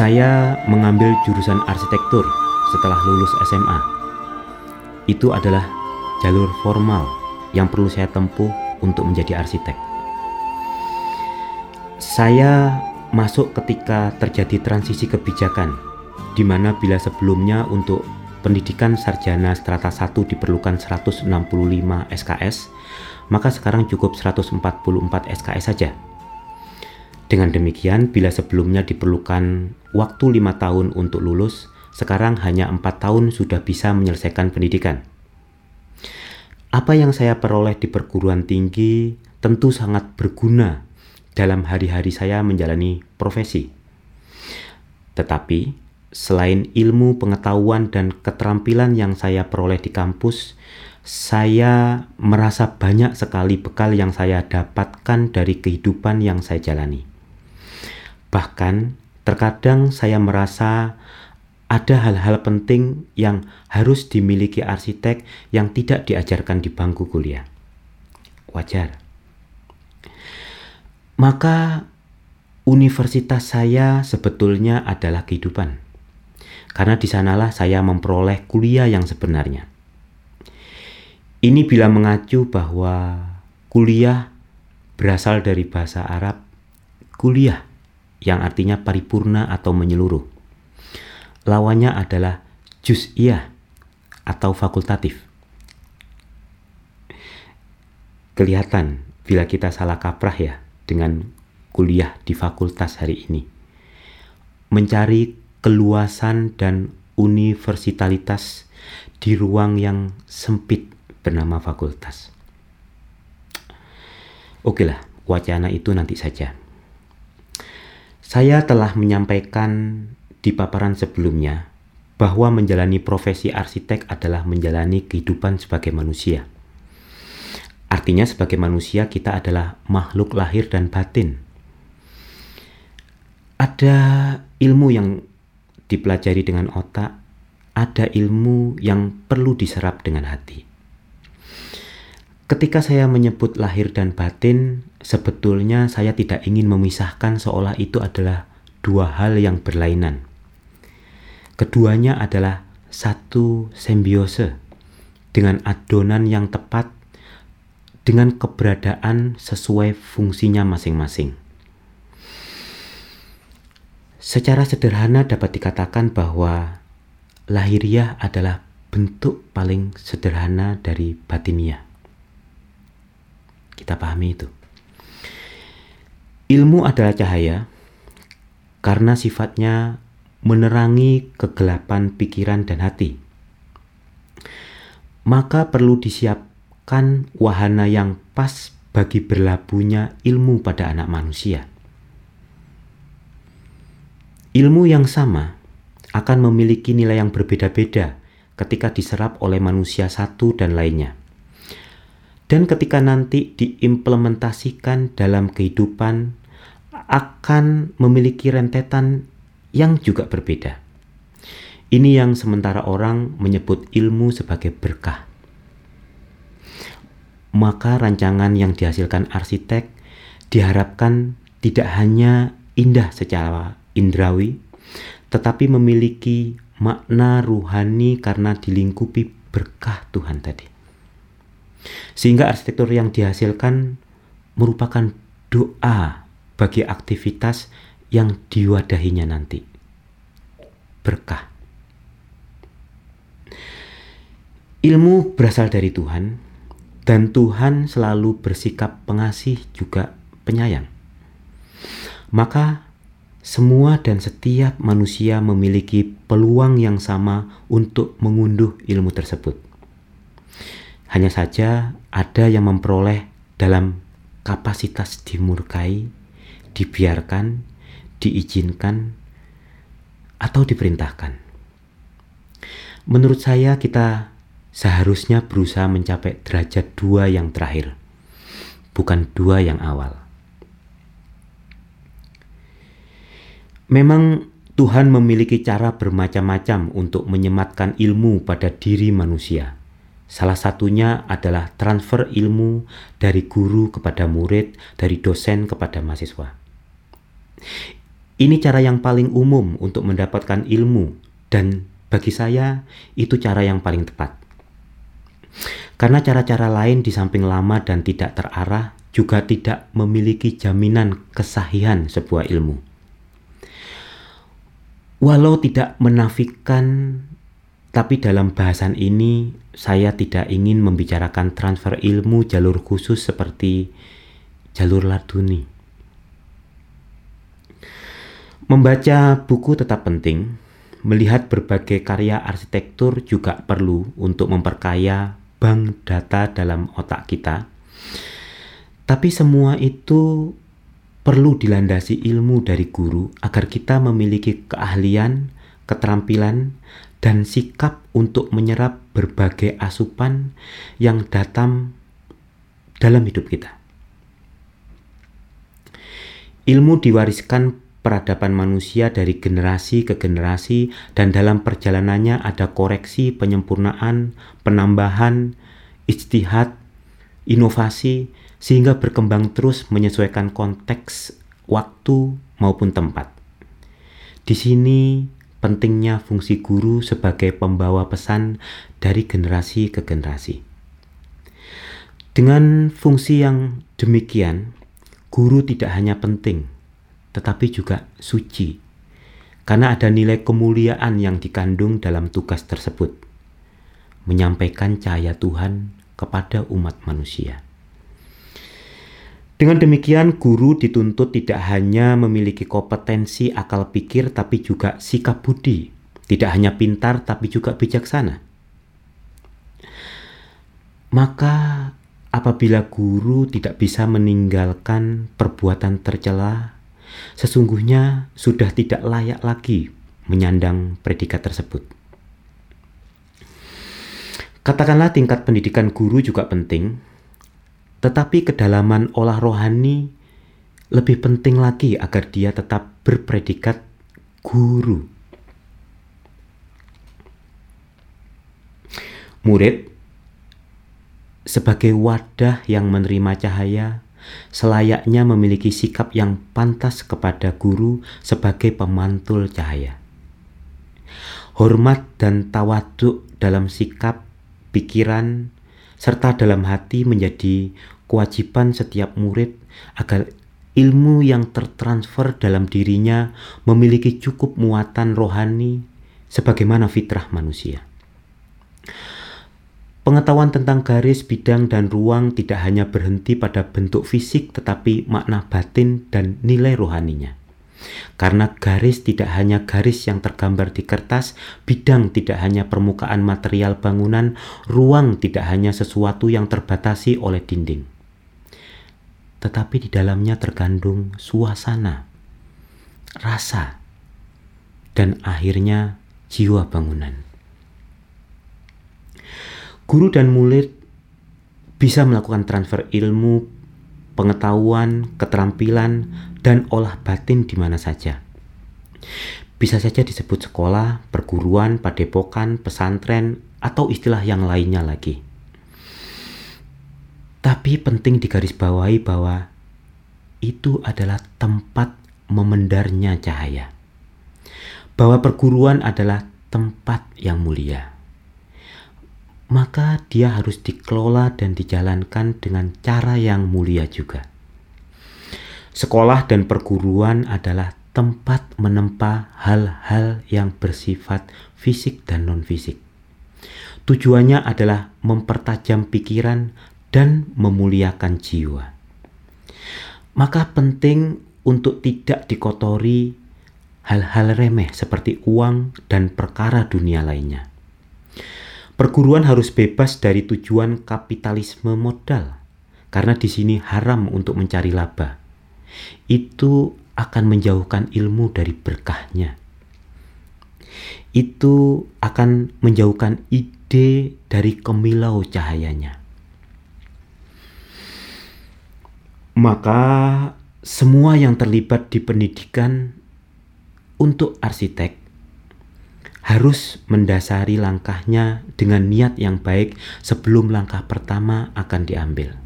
Saya mengambil jurusan arsitektur setelah lulus SMA. Itu adalah jalur formal yang perlu saya tempuh untuk menjadi arsitek. Saya masuk ketika terjadi transisi kebijakan, di mana bila sebelumnya untuk pendidikan sarjana strata 1 diperlukan 165 SKS, maka sekarang cukup 144 SKS saja. Dengan demikian, bila sebelumnya diperlukan waktu lima tahun untuk lulus, sekarang hanya empat tahun sudah bisa menyelesaikan pendidikan. Apa yang saya peroleh di perguruan tinggi tentu sangat berguna dalam hari-hari saya menjalani profesi. Tetapi, selain ilmu, pengetahuan, dan keterampilan yang saya peroleh di kampus, saya merasa banyak sekali bekal yang saya dapatkan dari kehidupan yang saya jalani. Bahkan, terkadang saya merasa ada hal-hal penting yang harus dimiliki arsitek yang tidak diajarkan di bangku kuliah. Wajar. Maka, universitas saya sebetulnya adalah kehidupan, karena di sanalah saya memperoleh kuliah yang sebenarnya. Ini bila mengacu bahwa kuliah berasal dari bahasa Arab kuliah yang artinya paripurna atau menyeluruh. Lawannya adalah juz'iyah atau fakultatif. Kelihatan bila kita salah kaprah ya dengan kuliah di fakultas hari ini. Mencari keluasan dan universalitas di ruang yang sempit bernama fakultas. Oke lah, wacana itu nanti saja. Saya telah menyampaikan di paparan sebelumnya bahwa menjalani profesi arsitek adalah menjalani kehidupan sebagai manusia. Artinya sebagai manusia kita adalah makhluk lahir dan batin. Ada ilmu yang dipelajari dengan otak, ada ilmu yang perlu diserap dengan hati. Ketika saya menyebut lahir dan batin, sebetulnya saya tidak ingin memisahkan seolah itu adalah dua hal yang berlainan. Keduanya adalah satu simbiose dengan adonan yang tepat dengan keberadaan sesuai fungsinya masing-masing. Secara sederhana dapat dikatakan bahwa lahiriah adalah bentuk paling sederhana dari batiniah. Kita pahami itu. Ilmu adalah cahaya karena sifatnya menerangi kegelapan pikiran dan hati. Maka perlu disiapkan wahana yang pas bagi berlabuhnya ilmu pada anak manusia. Ilmu yang sama akan memiliki nilai yang berbeda-beda ketika diserap oleh manusia satu dan lainnya. Dan ketika nanti diimplementasikan dalam kehidupan akan memiliki rentetan yang juga berbeda. Ini yang sementara orang menyebut ilmu sebagai berkah. Maka rancangan yang dihasilkan arsitek diharapkan tidak hanya indah secara indrawi, tetapi memiliki makna ruhani karena dilingkupi berkah Tuhan tadi. Sehingga arsitektur yang dihasilkan merupakan doa bagi aktivitas yang diwadahinya nanti. Berkah. Ilmu berasal dari Tuhan, dan Tuhan selalu bersikap pengasih juga penyayang. Maka semua dan setiap manusia memiliki peluang yang sama untuk mengunduh ilmu tersebut. Hanya saja ada yang memperoleh dalam kapasitas dimurkai, dibiarkan, diizinkan, atau diperintahkan. Menurut saya kita seharusnya berusaha mencapai derajat dua yang terakhir, bukan dua yang awal. Memang Tuhan memiliki cara bermacam-macam untuk menyematkan ilmu pada diri manusia. Salah satunya adalah transfer ilmu dari guru kepada murid, dari dosen kepada mahasiswa. Ini cara yang paling umum untuk mendapatkan ilmu, dan bagi saya itu cara yang paling tepat. Karena cara-cara lain di samping lama dan tidak terarah juga tidak memiliki jaminan kesahihan sebuah ilmu. Walau tidak menafikan, tapi dalam bahasan ini saya tidak ingin membicarakan transfer ilmu jalur khusus seperti jalur laduni. Membaca buku tetap penting, melihat berbagai karya arsitektur juga perlu untuk memperkaya bank data dalam otak kita. Tapi semua itu perlu dilandasi ilmu dari guru agar kita memiliki keahlian, keterampilan, dan sikap untuk menyerap berbagai asupan yang datang dalam hidup kita. Ilmu diwariskan peradaban manusia dari generasi ke generasi dan dalam perjalanannya ada koreksi, penyempurnaan, penambahan, istihad, inovasi, sehingga berkembang terus menyesuaikan konteks, waktu, maupun tempat. Di sini pentingnya fungsi guru sebagai pembawa pesan dari generasi ke generasi. Dengan fungsi yang demikian, guru tidak hanya penting, tetapi juga suci, karena ada nilai kemuliaan yang dikandung dalam tugas tersebut, menyampaikan cahaya Tuhan kepada umat manusia. Dengan demikian, guru dituntut tidak hanya memiliki kompetensi akal pikir, tapi juga sikap budi. Tidak hanya pintar, tapi juga bijaksana. Maka, apabila guru tidak bisa meninggalkan perbuatan tercela, sesungguhnya sudah tidak layak lagi menyandang predikat tersebut. Katakanlah tingkat pendidikan guru juga penting, tetapi kedalaman olah rohani lebih penting lagi agar dia tetap berpredikat guru. Murid sebagai wadah yang menerima cahaya selayaknya memiliki sikap yang pantas kepada guru sebagai pemantul cahaya. Hormat dan tawaduk dalam sikap, pikiran, serta dalam hati menjadi kewajiban setiap murid agar ilmu yang tertransfer dalam dirinya memiliki cukup muatan rohani sebagaimana fitrah manusia. Pengetahuan tentang garis, bidang, dan ruang tidak hanya berhenti pada bentuk fisik, tetapi makna batin dan nilai rohaninya. Karena garis tidak hanya garis yang tergambar di kertas, bidang tidak hanya permukaan material bangunan, ruang tidak hanya sesuatu yang terbatasi oleh dinding. Tetapi di dalamnya terkandung suasana, rasa, dan akhirnya jiwa bangunan. Guru dan murid bisa melakukan transfer ilmu, pengetahuan, keterampilan, dan olah batin di mana saja. Bisa saja disebut sekolah, perguruan, padepokan, pesantren, atau istilah yang lainnya lagi. Tapi penting digarisbawahi bahwa itu adalah tempat memendarnya cahaya. Bahwa perguruan adalah tempat yang mulia. Maka dia harus dikelola dan dijalankan dengan cara yang mulia juga. Sekolah dan perguruan adalah tempat menempa hal-hal yang bersifat fisik dan non-fisik. Tujuannya adalah mempertajam pikiran dan memuliakan jiwa. Maka penting untuk tidak dikotori hal-hal remeh seperti uang dan perkara dunia lainnya. Perguruan harus bebas dari tujuan kapitalisme modal, karena di sini haram untuk mencari laba itu akan menjauhkan ilmu dari berkahnya. Itu akan menjauhkan ide dari kemilau cahayanya. Maka semua yang terlibat di pendidikan untuk arsitek harus mendasari langkahnya dengan niat yang baik sebelum langkah pertama akan diambil.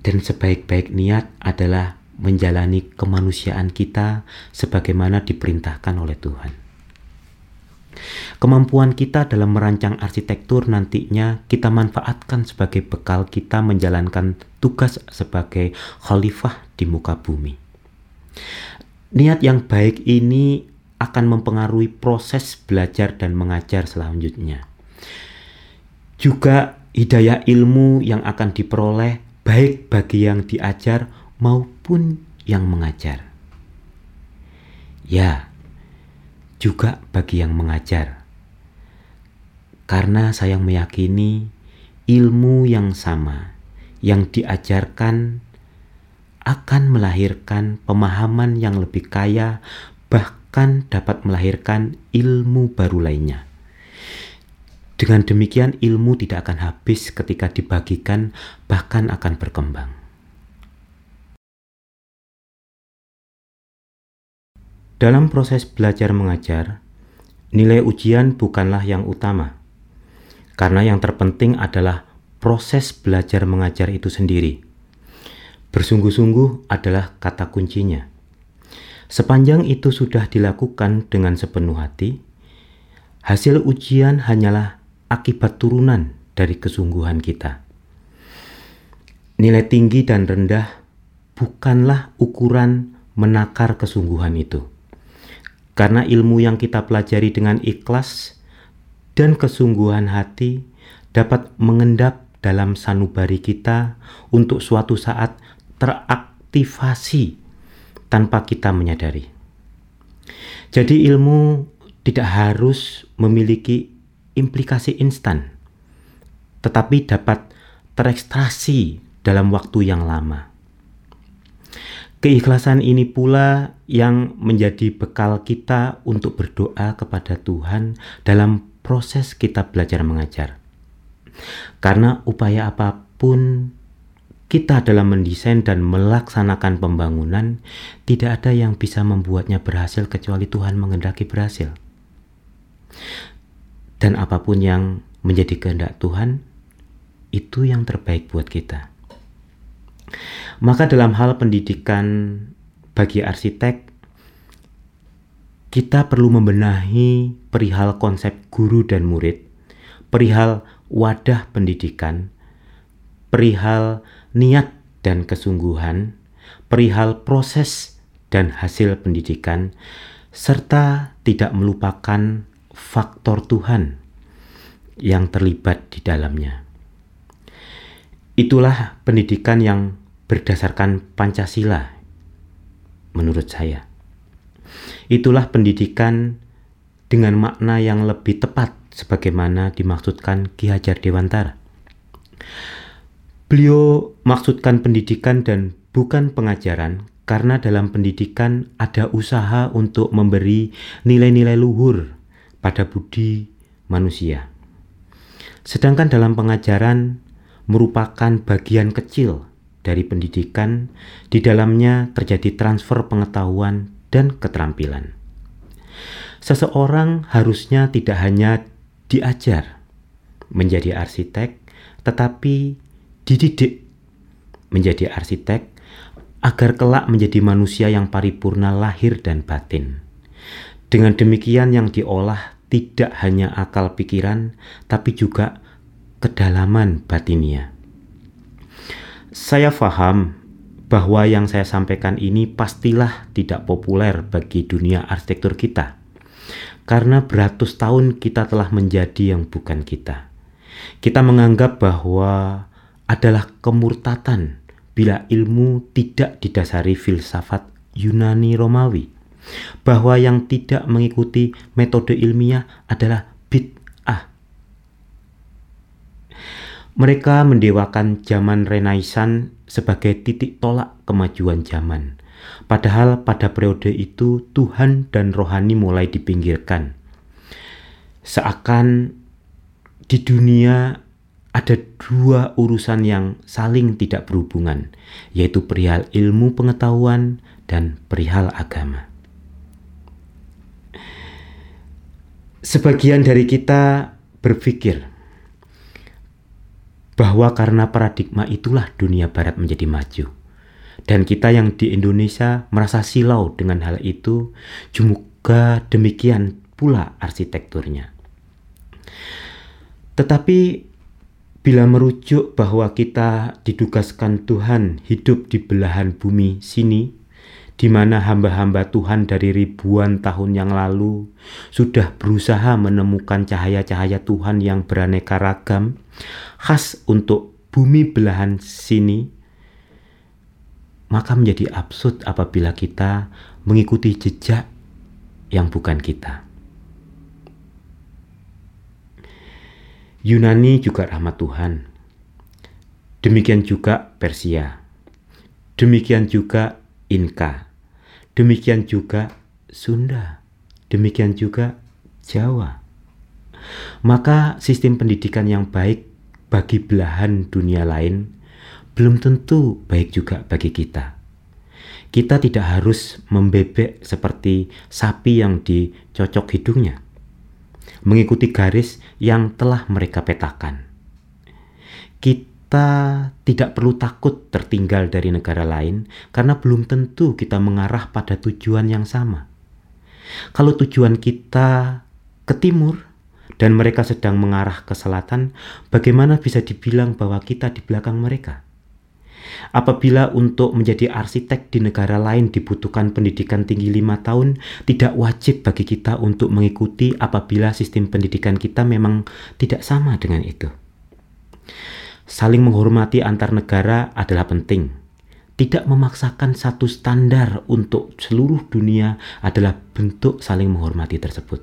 Dan sebaik-baik niat adalah menjalani kemanusiaan kita sebagaimana diperintahkan oleh Tuhan. Kemampuan kita dalam merancang arsitektur nantinya kita manfaatkan sebagai bekal kita menjalankan tugas sebagai khalifah di muka bumi. Niat yang baik ini akan mempengaruhi proses belajar dan mengajar selanjutnya. Juga hidayah ilmu yang akan diperoleh baik bagi yang diajar maupun yang mengajar. Ya, juga bagi yang mengajar. Karena saya meyakini ilmu yang sama yang diajarkan akan melahirkan pemahaman yang lebih kaya, bahkan dapat melahirkan ilmu baru lainnya. Dengan demikian, ilmu tidak akan habis ketika dibagikan, bahkan akan berkembang. Dalam proses belajar mengajar, nilai ujian bukanlah yang utama, karena yang terpenting adalah proses belajar mengajar itu sendiri. Bersungguh-sungguh adalah kata kuncinya. Sepanjang itu sudah dilakukan dengan sepenuh hati, hasil ujian hanyalah akibat turunan dari kesungguhan kita. Nilai tinggi dan rendah bukanlah ukuran menakar kesungguhan itu karena ilmu yang kita pelajari dengan ikhlas dan kesungguhan hati dapat mengendap dalam sanubari kita untuk suatu saat teraktivasi tanpa kita menyadari. Jadi ilmu tidak harus memiliki implikasi instan, tetapi dapat terekstrasi dalam waktu yang lama. Keikhlasan ini pula yang menjadi bekal kita untuk berdoa kepada Tuhan dalam proses kita belajar mengajar. Karena upaya apa pun kita dalam mendesain dan melaksanakan pembangunan, tidak ada yang bisa membuatnya berhasil kecuali Tuhan mengendaki berhasil. Dan apa pun yang menjadi kehendak Tuhan, itu yang terbaik buat kita. Maka dalam hal pendidikan bagi arsitek, kita perlu membenahi perihal konsep guru dan murid, perihal wadah pendidikan, perihal niat dan kesungguhan, perihal proses dan hasil pendidikan, serta tidak melupakan faktor Tuhan yang terlibat di dalamnya. Itulah pendidikan yang berdasarkan Pancasila, menurut saya. Itulah pendidikan dengan makna yang lebih tepat sebagaimana dimaksudkan Ki Hajar Dewantara. Beliau maksudkan pendidikan dan bukan pengajaran karena dalam pendidikan ada usaha untuk memberi nilai-nilai luhur pada budi manusia. Sedangkan dalam pengajaran merupakan bagian kecil dari pendidikan, di dalamnya terjadi transfer pengetahuan dan keterampilan. Seseorang harusnya tidak hanya diajar menjadi arsitek, tetapi dididik menjadi arsitek agar kelak menjadi manusia yang paripurna lahir dan batin. Dengan demikian yang diolah tidak hanya akal pikiran, tapi juga kedalaman batinia. Saya paham bahwa yang saya sampaikan ini pastilah tidak populer bagi dunia arsitektur kita. Karena beratus tahun kita telah menjadi yang bukan kita. Kita menganggap bahwa adalah kemurtatan bila ilmu tidak didasari filsafat Yunani Romawi. Bahwa yang tidak mengikuti metode ilmiah adalah bid Mereka mendewakan zaman Renaissance sebagai titik tolak kemajuan zaman. Padahal pada periode itu Tuhan dan rohani mulai dipinggirkan. Seakan di dunia ada dua urusan yang saling tidak berhubungan, yaitu perihal ilmu pengetahuan dan perihal agama. Sebagian dari kita berpikir bahwa karena paradigma itulah dunia barat menjadi maju. Dan kita yang di Indonesia merasa silau dengan hal itu, juga demikian pula arsitekturnya. Tetapi bila merujuk bahwa kita ditugaskan Tuhan hidup di belahan bumi sini, di mana hamba-hamba Tuhan dari ribuan tahun yang lalu sudah berusaha menemukan cahaya-cahaya Tuhan yang beraneka ragam, khas untuk bumi belahan sini, maka menjadi absurd apabila kita mengikuti jejak yang bukan kita. Yunani juga rahmat Tuhan. Demikian juga Persia. Demikian juga Inka. Demikian juga Sunda, demikian juga Jawa. Maka sistem pendidikan yang baik bagi belahan dunia lain belum tentu baik juga bagi kita. Kita tidak harus membebek seperti sapi yang dicocok hidungnya, mengikuti garis yang telah mereka petakan. Kita tidak perlu takut tertinggal dari negara lain karena belum tentu kita mengarah pada tujuan yang sama. Kalau tujuan kita ke timur dan mereka sedang mengarah ke selatan, bagaimana bisa dibilang bahwa kita di belakang mereka? Apabila untuk menjadi arsitek di negara lain dibutuhkan pendidikan tinggi lima tahun, tidak wajib bagi kita untuk mengikuti apabila sistem pendidikan kita memang tidak sama dengan itu. Saling menghormati antar negara adalah penting. Tidak memaksakan satu standar untuk seluruh dunia adalah bentuk saling menghormati tersebut.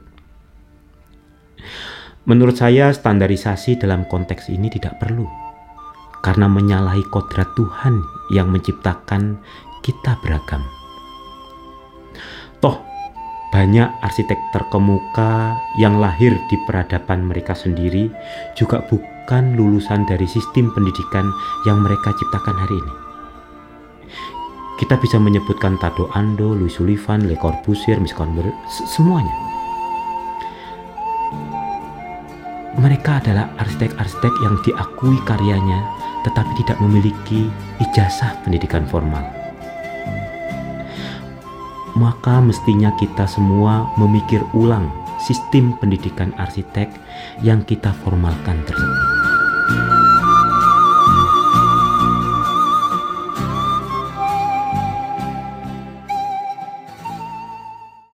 Menurut saya, standarisasi dalam konteks ini tidak perlu, karena menyalahi kodrat Tuhan yang menciptakan kita beragam. Toh, banyak arsitek terkemuka yang lahir di peradaban mereka sendiri juga bukan lulusan dari sistem pendidikan yang mereka ciptakan hari ini. Kita bisa menyebutkan Tado Ando, Louis Sullivan, Le Corbusier, Miss Conver, semuanya. Mereka adalah arsitek-arsitek yang diakui karyanya tetapi tidak memiliki ijazah pendidikan formal. Maka mestinya kita semua memikir ulang sistem pendidikan arsitek yang kita formalkan tersebut.